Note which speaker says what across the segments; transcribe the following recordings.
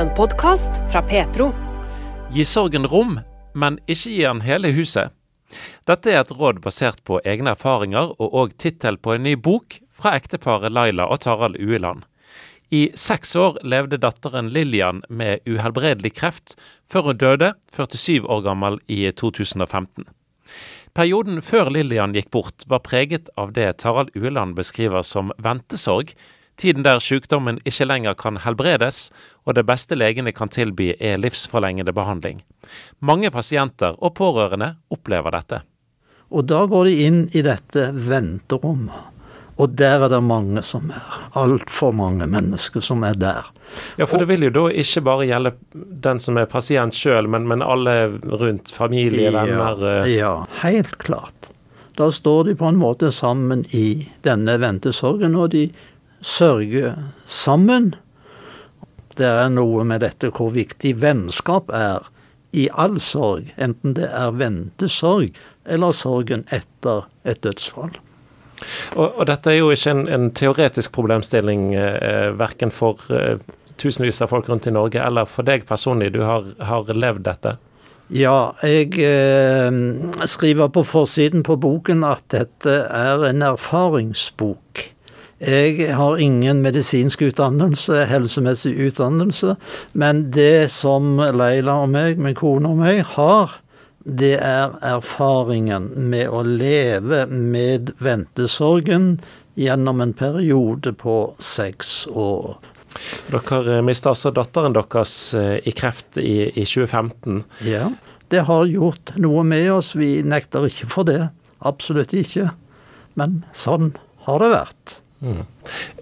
Speaker 1: En podkast fra Petro.
Speaker 2: Gi sorgen rom, men ikke gi den hele huset. Dette er et råd basert på egne erfaringer og òg tittel på en ny bok fra ekteparet Laila og Tarald Ueland. I seks år levde datteren Lillian med uhelbredelig kreft, før hun døde, 47 år gammel, i 2015. Perioden før Lillian gikk bort, var preget av det Tarald Ueland beskriver som ventesorg, tiden der sykdommen ikke lenger kan helbredes, og det beste legene kan tilby er livsforlengende behandling. Mange pasienter og pårørende opplever dette.
Speaker 3: Og da går de inn i dette venterommet. Og der er det mange som er. Altfor mange mennesker som er der.
Speaker 2: Ja, for det vil jo da ikke bare gjelde den som er pasient sjøl, men, men, alle rundt, familie,
Speaker 3: ja,
Speaker 2: venner? ja,
Speaker 3: Ja, helt klart. Da står de på en måte sammen i denne ventesorgen, og de sørger sammen. Det er noe med dette hvor viktig vennskap er i all sorg, enten det er ventesorg eller sorgen etter et dødsfall.
Speaker 2: Og, og dette er jo ikke en, en teoretisk problemstilling eh, verken for eh, tusenvis av folk rundt i Norge eller for deg personlig. Du har, har levd dette.
Speaker 3: Ja, jeg eh, skriver på forsiden på boken at dette er en erfaringsbok. Jeg har ingen medisinsk utdannelse, helsemessig utdannelse, men det som Leila og meg, min kone og meg, har, det er erfaringen med å leve med ventesorgen gjennom en periode på seks år.
Speaker 2: Dere mista altså datteren deres eh, i kreft i, i 2015.
Speaker 3: Ja, det har gjort noe med oss. Vi nekter ikke for det. Absolutt ikke. Men sånn har det vært.
Speaker 2: Mm.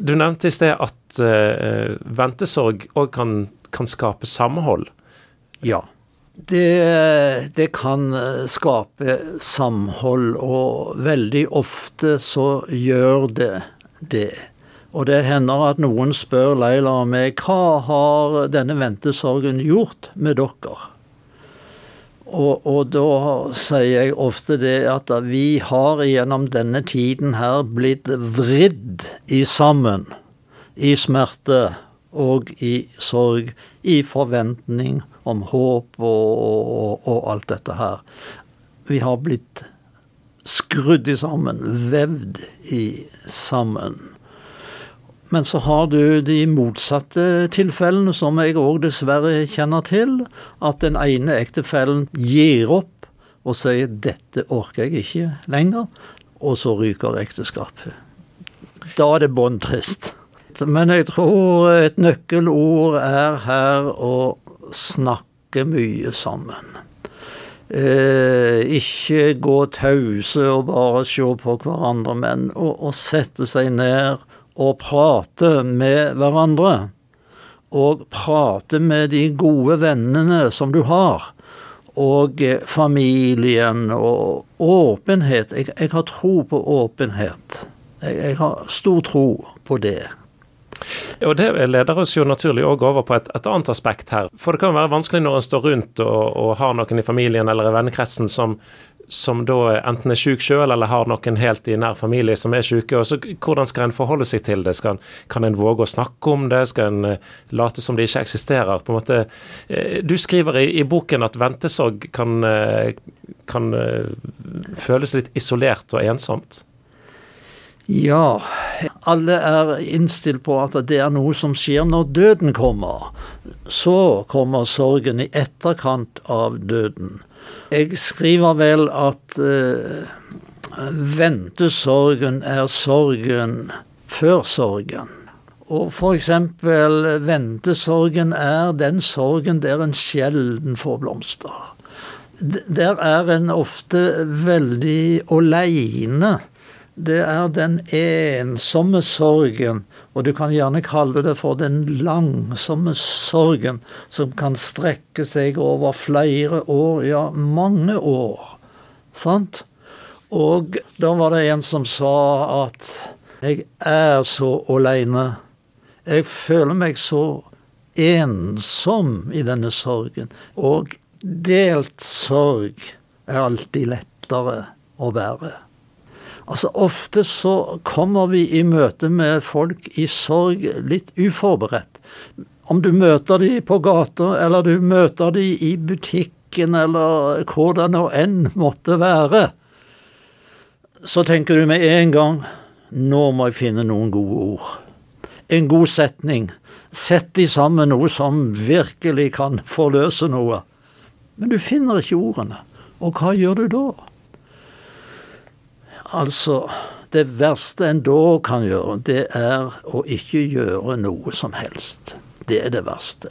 Speaker 2: Du nevnte i sted at uh, ventesorg òg kan, kan skape samhold.
Speaker 3: Ja. Det, det, kan skape samhold, og veldig ofte så gjør det det. Og det hender at noen spør Leila og meg hva har denne ventesorgen gjort med dere? Og, og, da sier jeg ofte det at vi har gjennom denne tiden her blitt vridd i sammen. I smerte og i sorg. I forventning om håp og, og, og alt dette her. Vi har blitt skrudd i sammen, vevd i sammen. Men så har du de motsatte tilfellene, som jeg òg dessverre kjenner til. At den ene ektefellen gir opp og sier 'dette orker jeg ikke lenger', og så ryker ekteskapet. Da er det bånn trist. Men jeg tror et nøkkelord er her å snakke mye sammen. Eh, ikke gå tause og bare se på hverandre, men å, å sette seg ned og prate med hverandre. Og prate med de gode vennene som du har. Og familien og åpenhet. Jeg, jeg har tro på åpenhet. Jeg, jeg, har stor tro på det.
Speaker 2: Og Det leder oss jo naturlig også over på et, et, annet aspekt her. For det kan være vanskelig når en står rundt og, og har noen i familien eller i vennekretsen som, som da enten er syk sjøl eller har noen helt i nær familie som er syke. og så Hvordan skal en forholde seg til det? Skal, kan en våge å snakke om det? Skal en uh, late som det ikke eksisterer? på en måte? Uh, du skriver i, i, boken at ventesorg kan, uh, kan føles litt isolert og ensomt.
Speaker 3: Ja, alle er innstilt på at det er noe som skjer når døden kommer. Så kommer sorgen i etterkant av døden. Jeg skriver vel at uh, ventesorgen er sorgen før sorgen. Og eksempel ventesorgen er den sorgen der en sjelden får blomster. Der er en ofte veldig aleine. Det er den ensomme sorgen, og du kan gjerne kalle det for den langsomme sorgen, som kan strekke seg over flere år, ja, mange år. Sant? Og da var det en som sa at jeg er så aleine. Jeg føler meg så ensom i denne sorgen. Og delt sorg er alltid lettere å bære. Altså Ofte så kommer vi i møte med folk i sorg litt uforberedt. Om du møter de på gata, eller du møter de i butikken, eller hvor det nå enn måtte være, så tenker du med en gang nå må jeg finne noen gode ord. En god setning. Sett de sammen noe som virkelig kan forløse noe. Men du finner ikke ordene. Og hva gjør du da? Altså, det verste en da kan gjøre, det er å ikke gjøre noe som helst. Det er det verste.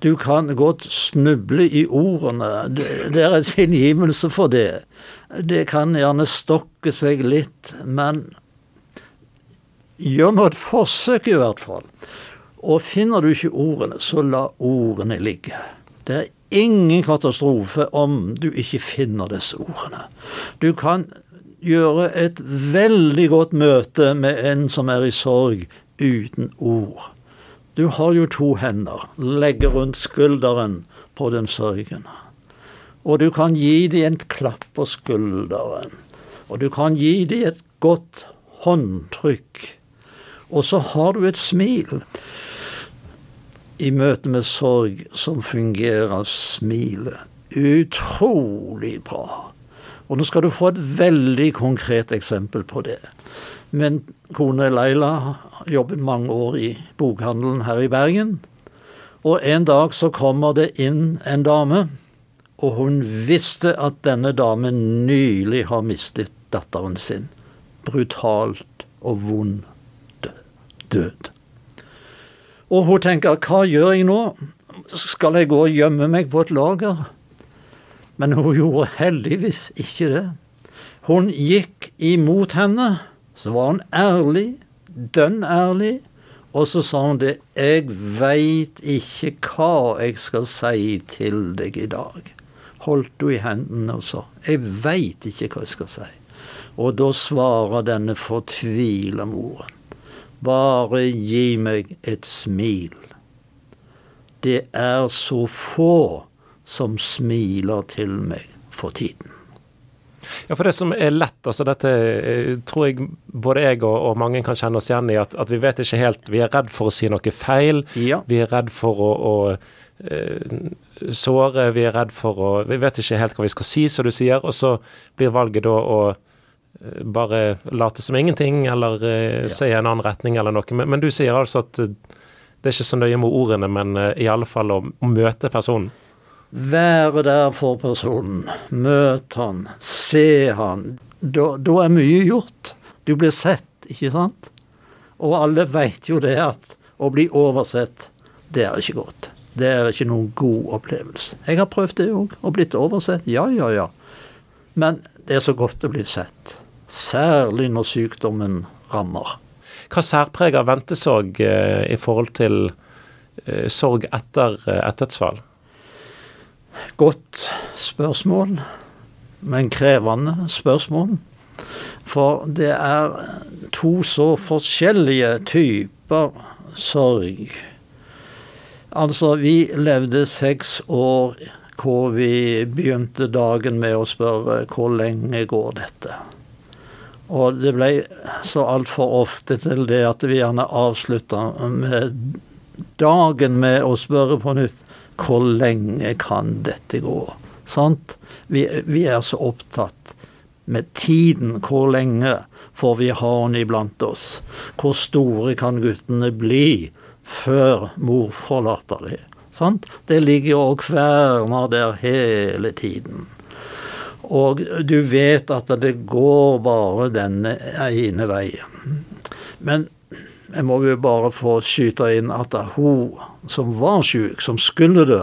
Speaker 3: Du kan godt snuble i ordene. Det er et tilgivelse for det. Det kan gjerne stokke seg litt, men gjør nå et forsøk, i hvert fall. Og finner du ikke ordene, så la ordene ligge. Det er ingen katastrofe om du ikke finner disse ordene. Du kan gjøre et veldig godt møte med en som er i sorg, uten ord. Du har jo to hender, legge rundt skulderen på den sørgende. Og du kan gi dem en klapp på skulderen. Og du kan gi dem et godt håndtrykk. Og så har du et smil. I møte med sorg som fungerer smilet utrolig bra. Og nå skal du få et veldig konkret eksempel på det. Min kone Leila jobbet mange år i bokhandelen her i Bergen. Og en dag så kommer det inn en dame, og hun visste at denne damen nylig har mistet datteren sin. Brutalt og vond død. Og hun tenker hva gjør jeg nå? Skal jeg gå og gjemme meg på et lager? Men hun gjorde heldigvis ikke det. Hun gikk imot henne. Så var hun ærlig, dønn ærlig. Og så sa hun det, jeg veit ikke hva jeg skal si til deg i dag. Holdt hun i hendene og sa, jeg veit ikke hva jeg skal si. Og da svarer denne fortvila moren, bare gi meg et smil. Det er så få som smiler til meg for tiden.
Speaker 2: Ja, for det som er lett, altså dette eh, tror jeg både jeg og, og mange kan kjenne oss igjen i, at, at, vi vet ikke helt Vi er redd for å si noe feil.
Speaker 3: Ja.
Speaker 2: Vi er redd for å, å uh, såre, vi er redd for å Vi vet ikke helt hva vi skal si, som du sier. Og så blir valget da å uh, bare late som ingenting, eller uh, ja. se i en annen retning eller noe. Men, men du sier altså at det er ikke så nøye med ordene, men i alle fall å, å møte personen.
Speaker 3: Være der for personen. Møte han. Se han. Da, da er mye gjort. Du blir sett, ikke sant? Og alle veit jo det at å bli oversett, det er ikke godt. Det er ikke noen god opplevelse. Jeg har prøvd det òg, og blitt oversett. Ja, ja, ja. Men det er så godt å bli sett. Særlig når sykdommen rammer.
Speaker 2: Hva særpreger ventesorg eh, i forhold til eh, sorg etter eh, et dødsfall?
Speaker 3: Godt spørsmål, men krevende spørsmål. For det er to så forskjellige typer sorg. Altså, vi levde seks år hvor vi begynte dagen med å spørre hvor lenge går dette? Og det ble så altfor ofte til det at vi gjerne avslutta med dagen med å spørre på nytt hvor lenge kan dette gå? Sant? Vi, vi er så opptatt med tiden. Hvor lenge får vi ha henne iblant oss? Hvor store kan guttene bli før mor forlater dem? Sant? Det ligger og kverner der hele tiden. Og du vet at det går bare denne ene veien. Men jeg må jo bare få skyte inn at hun som var syk, som skulle dø,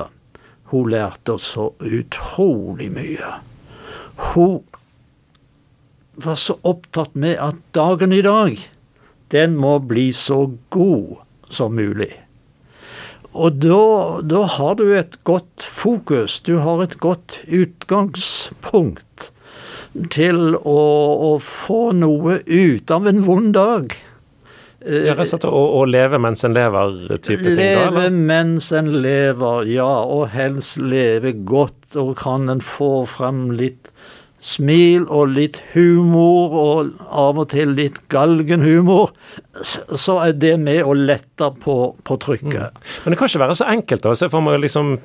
Speaker 3: hun lærte oss så utrolig mye. Hun var så opptatt med at dagen i dag, den må bli så god som mulig. Og da, da har du et godt fokus, du har et godt utgangspunkt til å, å få noe ut av en vond dag.
Speaker 2: Ja, rett og å, leve mens en lever-type ting?
Speaker 3: Leve mens en lever, ja. Og helst leve godt. Og kan en få frem litt smil og litt humor, og av og til litt galgenhumor, så er det med å lette på, på trykket. Mm.
Speaker 2: Men det kan ikke være så enkelt, da. Se for meg liksom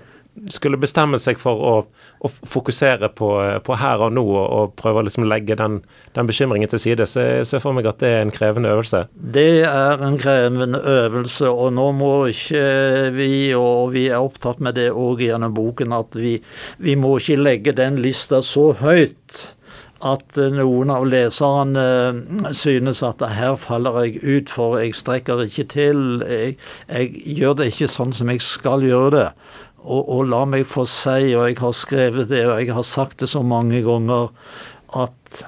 Speaker 2: skulle bestemme seg for å, å fokusere på, på, her og nå og, og prøve å liksom legge den, den, bekymringen til side, så jeg for meg at det er en krevende øvelse?
Speaker 3: Det er en krevende øvelse, og nå må ikke vi, og vi er opptatt med det òg gjennom boken, at vi, vi må ikke legge den lista så høyt at noen av leserne synes at her faller jeg ut, for jeg strekker ikke til. Jeg, jeg, gjør det ikke sånn som jeg skal gjøre det. Og, og, la meg få si, og jeg har skrevet det, og jeg har sagt det så mange ganger, at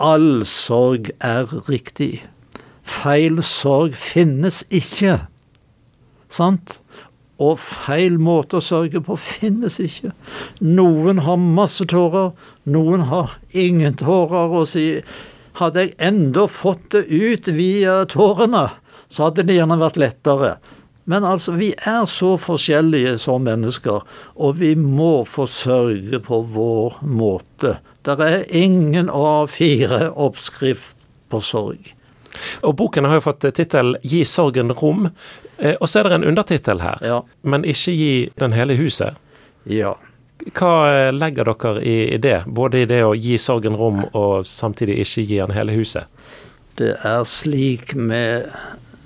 Speaker 3: all sorg er riktig. Feil sorg finnes ikke. Sant? Og feil måte å sørge på finnes ikke. Noen har masse tårer, noen har ingen tårer. Og si hadde jeg enda fått det ut via tårene, så hadde det gjerne vært lettere. Men altså, vi er så forskjellige som mennesker, og vi må få sørge på vår måte. Det er ingen A4-oppskrift på sorg.
Speaker 2: Og Boken har jo fått tittel 'Gi sorgen rom', eh, og så er det en undertittel her. Ja. Men ikke gi den hele huset.
Speaker 3: Ja.
Speaker 2: Hva eh, legger dere i det, både i det å gi sorgen rom og samtidig ikke gi den hele huset?
Speaker 3: Det er slik med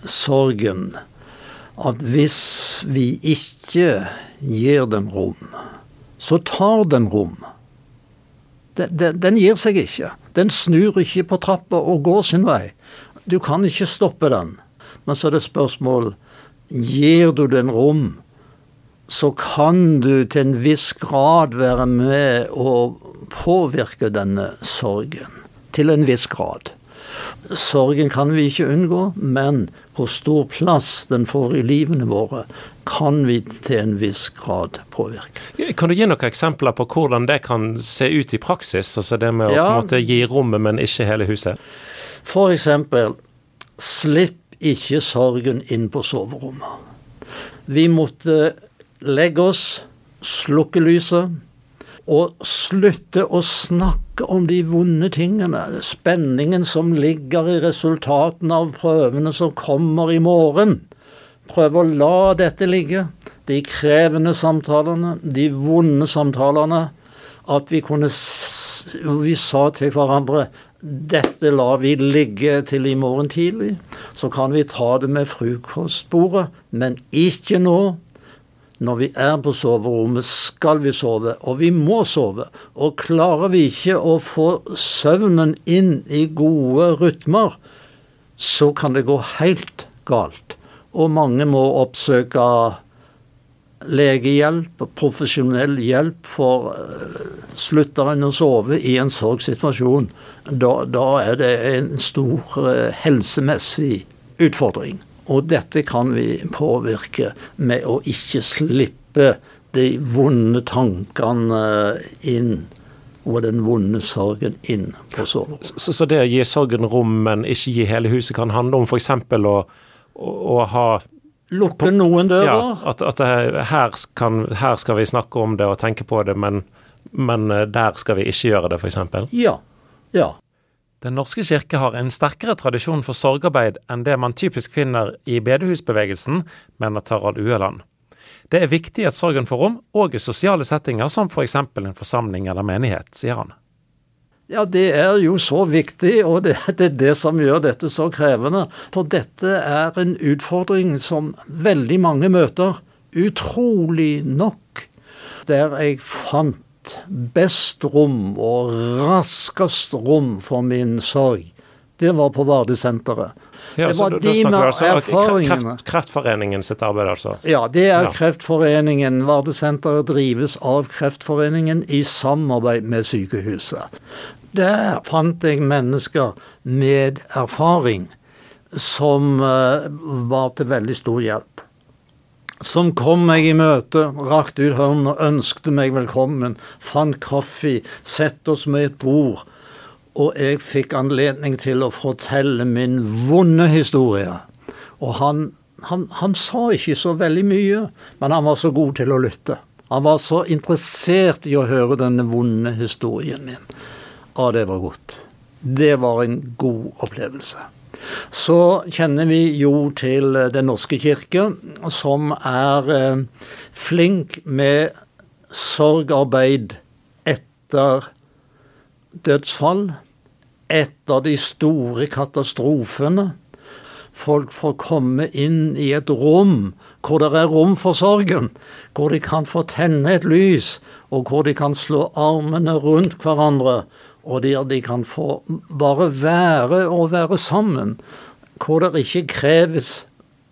Speaker 3: sorgen at hvis vi ikke gir dem rom, så tar den rom. Den, den, den gir seg ikke. Den snur ikke på trappa og går sin vei. Du kan ikke stoppe den. Men så er det spørsmål Gir du den rom, så kan du til en viss grad være med å påvirke denne sorgen. Til en viss grad. Sorgen kan vi ikke unngå, men hvor stor plass den får i livene våre, kan vi til en viss grad påvirke.
Speaker 2: Kan du gi noen eksempler på hvordan det kan se ut i praksis? Altså det med å ja. måte gi rommet, men ikke hele huset?
Speaker 3: For eksempel, slipp ikke sorgen inn på soverommet. Vi måtte legge oss, slukke lyset og slutte å snakke om de vonde tingene. Spenningen som ligger i resultatene av prøvene som kommer i morgen. Prøve å la dette ligge. De krevende samtalene, de vonde samtalene. At vi kunne Vi sa til hverandre dette lar vi ligge til i morgen tidlig. Så kan vi ta det med frokostbordet, men ikke nå. Når vi er på soverommet, skal vi sove, og vi må sove. Og klarer vi ikke å få søvnen inn i gode rytmer, så kan det gå helt galt. Og mange må oppsøke legehjelp, profesjonell hjelp, for uh, slutter en å sove i en sorgsituasjon, da, da er det en stor uh, helsemessig utfordring. Og dette kan vi påvirke med å ikke slippe de vonde tankene inn og den vonde sorgen inn på soverommet.
Speaker 2: Så, så, det å gi sorgen rom, men ikke gi hele huset, kan handle om f.eks. Å, å, å ha
Speaker 3: Lukke noen dører?
Speaker 2: Ja, at, at her, kan, her, skal vi snakke om det og tenke på det, men, men eh, der skal vi ikke gjøre det, f.eks.?
Speaker 3: Ja. Ja.
Speaker 2: Den norske kirke har en sterkere tradisjon for sorgarbeid enn det man typisk finner i bedehusbevegelsen, mener Tarald Ueland. Det er viktig at sorgen får rom, og i sosiale settinger som f.eks. For en forsamling eller menighet, sier han.
Speaker 3: Ja, det er jo så viktig, og det, det, er det som gjør dette så krevende. For dette er en utfordring som veldig mange møter. Utrolig nok. Der jeg fant best rom og raskest rom for min sorg, det var på Vardesenteret.
Speaker 2: Ja, det var de med altså erfaringene. Kreft, kreftforeningen sitt arbeid, altså?
Speaker 3: Ja, det er ja. Kreftforeningen. Vardesenteret drives av Kreftforeningen i samarbeid med sykehuset. Der fant jeg mennesker med erfaring som uh, var til veldig stor hjelp som kom meg i møte, rakte ut hånden og ønskte meg velkommen, fant kaffe, sett oss med et bord, og jeg fikk anledning til å fortelle min vonde historie. Og han, han, han sa ikke så veldig mye, men han var så god til å lytte. Han var så interessert i å høre denne vonde historien min. Ja, det var godt. Det var en god opplevelse. Så kjenner vi jo til Den norske kirke, som er eh, flink med sorgarbeid etter dødsfall, etter de store katastrofene. Folk får komme inn i et rom hvor det er rom for sorgen, hvor de kan få tenne et lys, og hvor de kan slå armene rundt hverandre, og der de kan få bare være og være sammen. Hvor det ikke kreves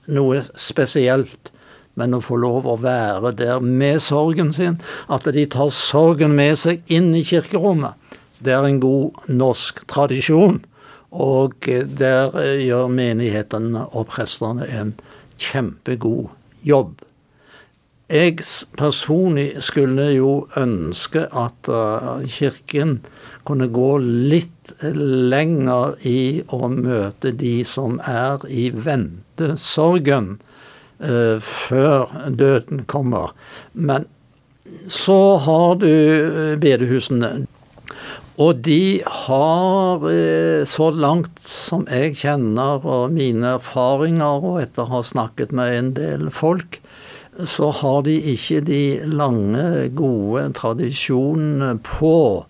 Speaker 3: noe spesielt, men å få lov å være der med sorgen sin. At de tar sorgen med seg inn i kirkerommet. Det er en god norsk tradisjon. Og der gjør menighetene og prestene en kjempegod jobb. Jeg personlig skulle jo ønske at uh, Kirken kunne gå litt lenger i å møte de som er i ventesorgen uh, før døden kommer. Men så har du uh, bedehusene. Og de har, så langt som jeg kjenner og mine erfaringer, og etter å ha snakket med en del folk, så har de ikke de lange, gode tradisjonene på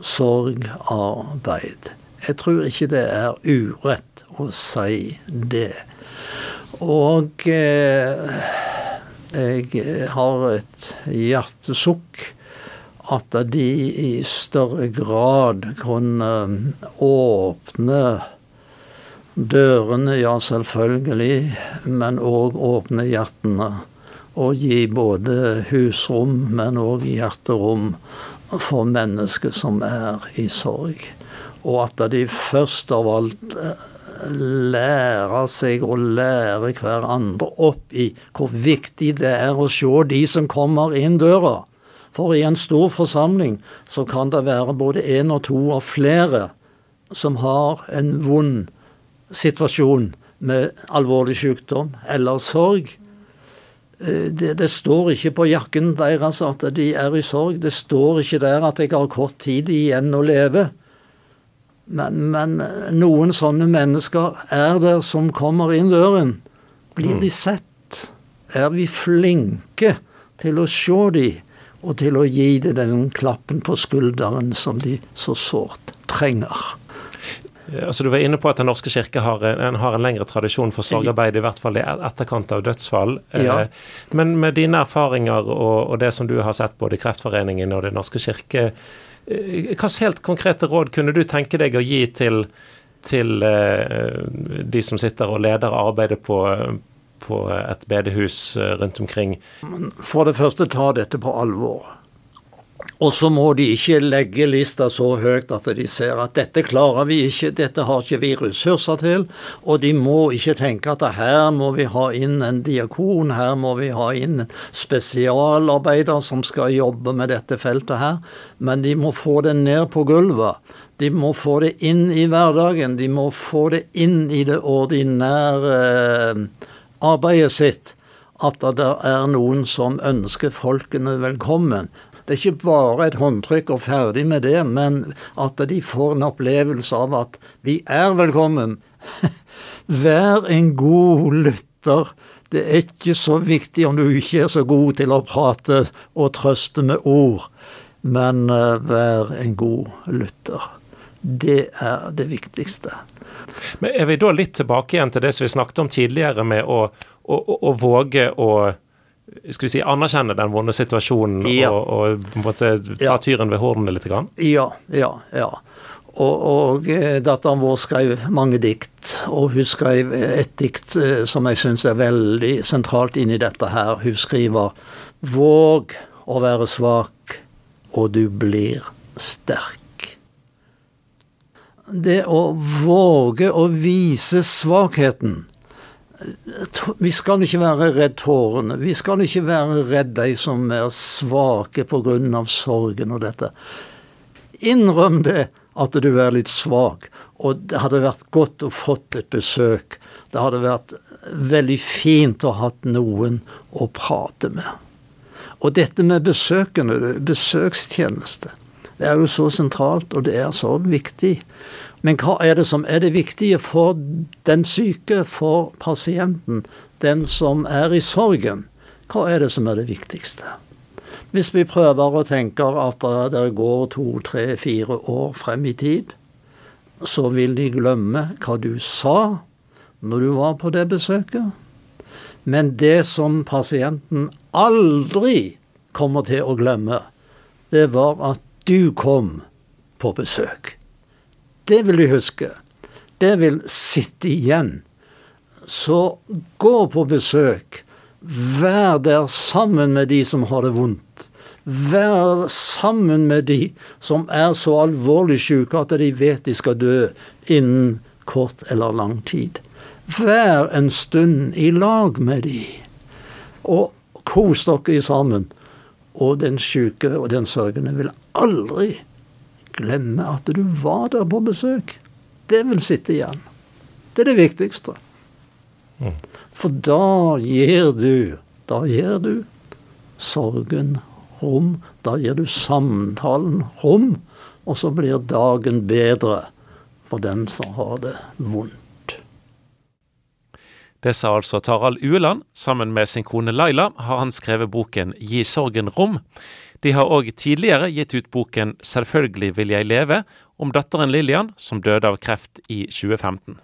Speaker 3: sorgarbeid. Jeg tror ikke det er urett å si det. Og eh, jeg har et hjertesukk at de i større grad kunne åpne dørene, ja selvfølgelig, men òg åpne hjertene. Og gi både husrom, men òg hjerterom for mennesker som er i sorg. Og at de først av alt lærer seg å lære hverandre opp i hvor viktig det er å se de som kommer inn døra. For i en stor forsamling så kan det være både én og to og flere som har en vond situasjon med alvorlig sykdom eller sorg. Eh, det, det, står ikke på jakken deres at de er i sorg. Det står ikke der at jeg har kort tid igjen å leve. Men, men noen sånne mennesker er der som kommer inn døren. Blir de sett? Er vi flinke til å se dem? og til å gi dem den klappen på skulderen som de så sårt trenger.
Speaker 2: Altså, du var inne på at Den norske kirke har en, har en lengre tradisjon for sorgarbeid, i hvert fall i etterkant av dødsfall. Ja. Eh, men med dine erfaringer og, og, det som du har sett både i Kreftforeningen og Den norske kirke, eh, hvilke helt konkrete råd kunne du tenke deg å gi til, til eh, de som sitter og leder arbeidet på, på et bedehus eh, rundt omkring?
Speaker 3: For det første, ta dette på alvor. Og så må de ikke legge lista så høyt at de ser at dette klarer vi ikke, dette har ikke vi ressurser til. Og de må ikke tenke at her må vi ha inn en diakon, her må vi ha inn spesialarbeider som skal jobbe med dette feltet her. Men de må få det ned på gulvet. De må få det inn i hverdagen. De må få det inn i det ordinære arbeidet sitt at det er noen som ønsker folkene velkommen. Det er ikke bare et håndtrykk og ferdig med det, men at de får en opplevelse av at vi er velkommen. Vær en god lytter. Det er ikke så viktig om du ikke er så god til å prate og trøste med ord, men eh, vær en god lytter. Det er det viktigste.
Speaker 2: Men Er vi da litt tilbake igjen til det som vi snakket om tidligere, med å, å, å, å våge å skal vi si, anerkjenne den vonde situasjonen ja. og, og måte, ta tyren ved hornene litt? Grann?
Speaker 3: Ja, ja, ja. Og, og eh, datteren vår skrev mange dikt, og hun skrev et dikt eh, som jeg syns er veldig sentralt inni dette her. Hun skriver Våg å være svak, og du blir sterk det å våge å vise svakheten Vi skal ikke være redd tårene. Vi skal ikke være redd de som er svake pga. sorgen og dette. Innrøm det at du er litt svak. Og det hadde vært godt å fått et besøk. Det hadde vært veldig fint å ha hatt noen å prate med. Og dette med besøkende, besøkstjeneste Det er jo så sentralt, og det er så viktig. Men hva er det som er det viktige for den syke, for pasienten, den som er i sorgen? Hva er det som er det viktigste? Hvis vi prøver å tenke at det går to, tre, fire år frem i tid, så vil de glemme hva du sa når du var på det besøket. Men det som pasienten aldri kommer til å glemme, det var at du kom på besøk. Det vil du huske. Det vil sitte igjen. Så gå på besøk. Vær der sammen med de som har det vondt. Vær sammen med de som er så alvorlig syke at de vet de skal dø innen kort eller lang tid. Vær en stund i lag med de, og kos dere sammen. Og den syke og den sørgende vil aldri glemme at du var der på besøk. Det vil sitte igjen. Det er det viktigste. Mm. For da gir du Da gir du sorgen rom. Da gir du samtalen rom. Og så blir dagen bedre for den som har det vondt.
Speaker 2: Det sa altså Tarald Ueland. Sammen med sin kone Laila har han skrevet boken Gi sorgen rom. De har òg tidligere gitt ut boken Selvfølgelig vil jeg leve, om datteren Lillian som døde av kreft i 2015.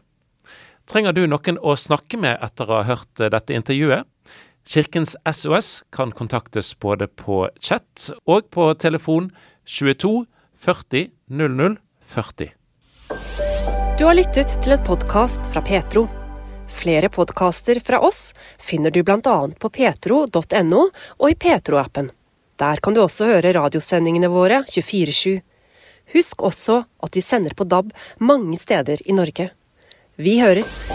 Speaker 2: Trenger du noen å snakke med etter å ha hørt dette intervjuet? Kirkens SOS kan kontaktes både på chat og på telefon 22 40 00 40.
Speaker 1: Du har lyttet til en podkast fra Petro. Flere podkaster fra oss finner du bl.a. på petro.no og i Petro-appen. Der kan du også høre radiosendingene våre 24-7. Husk også at vi sender på DAB mange steder i Norge. Vi høres!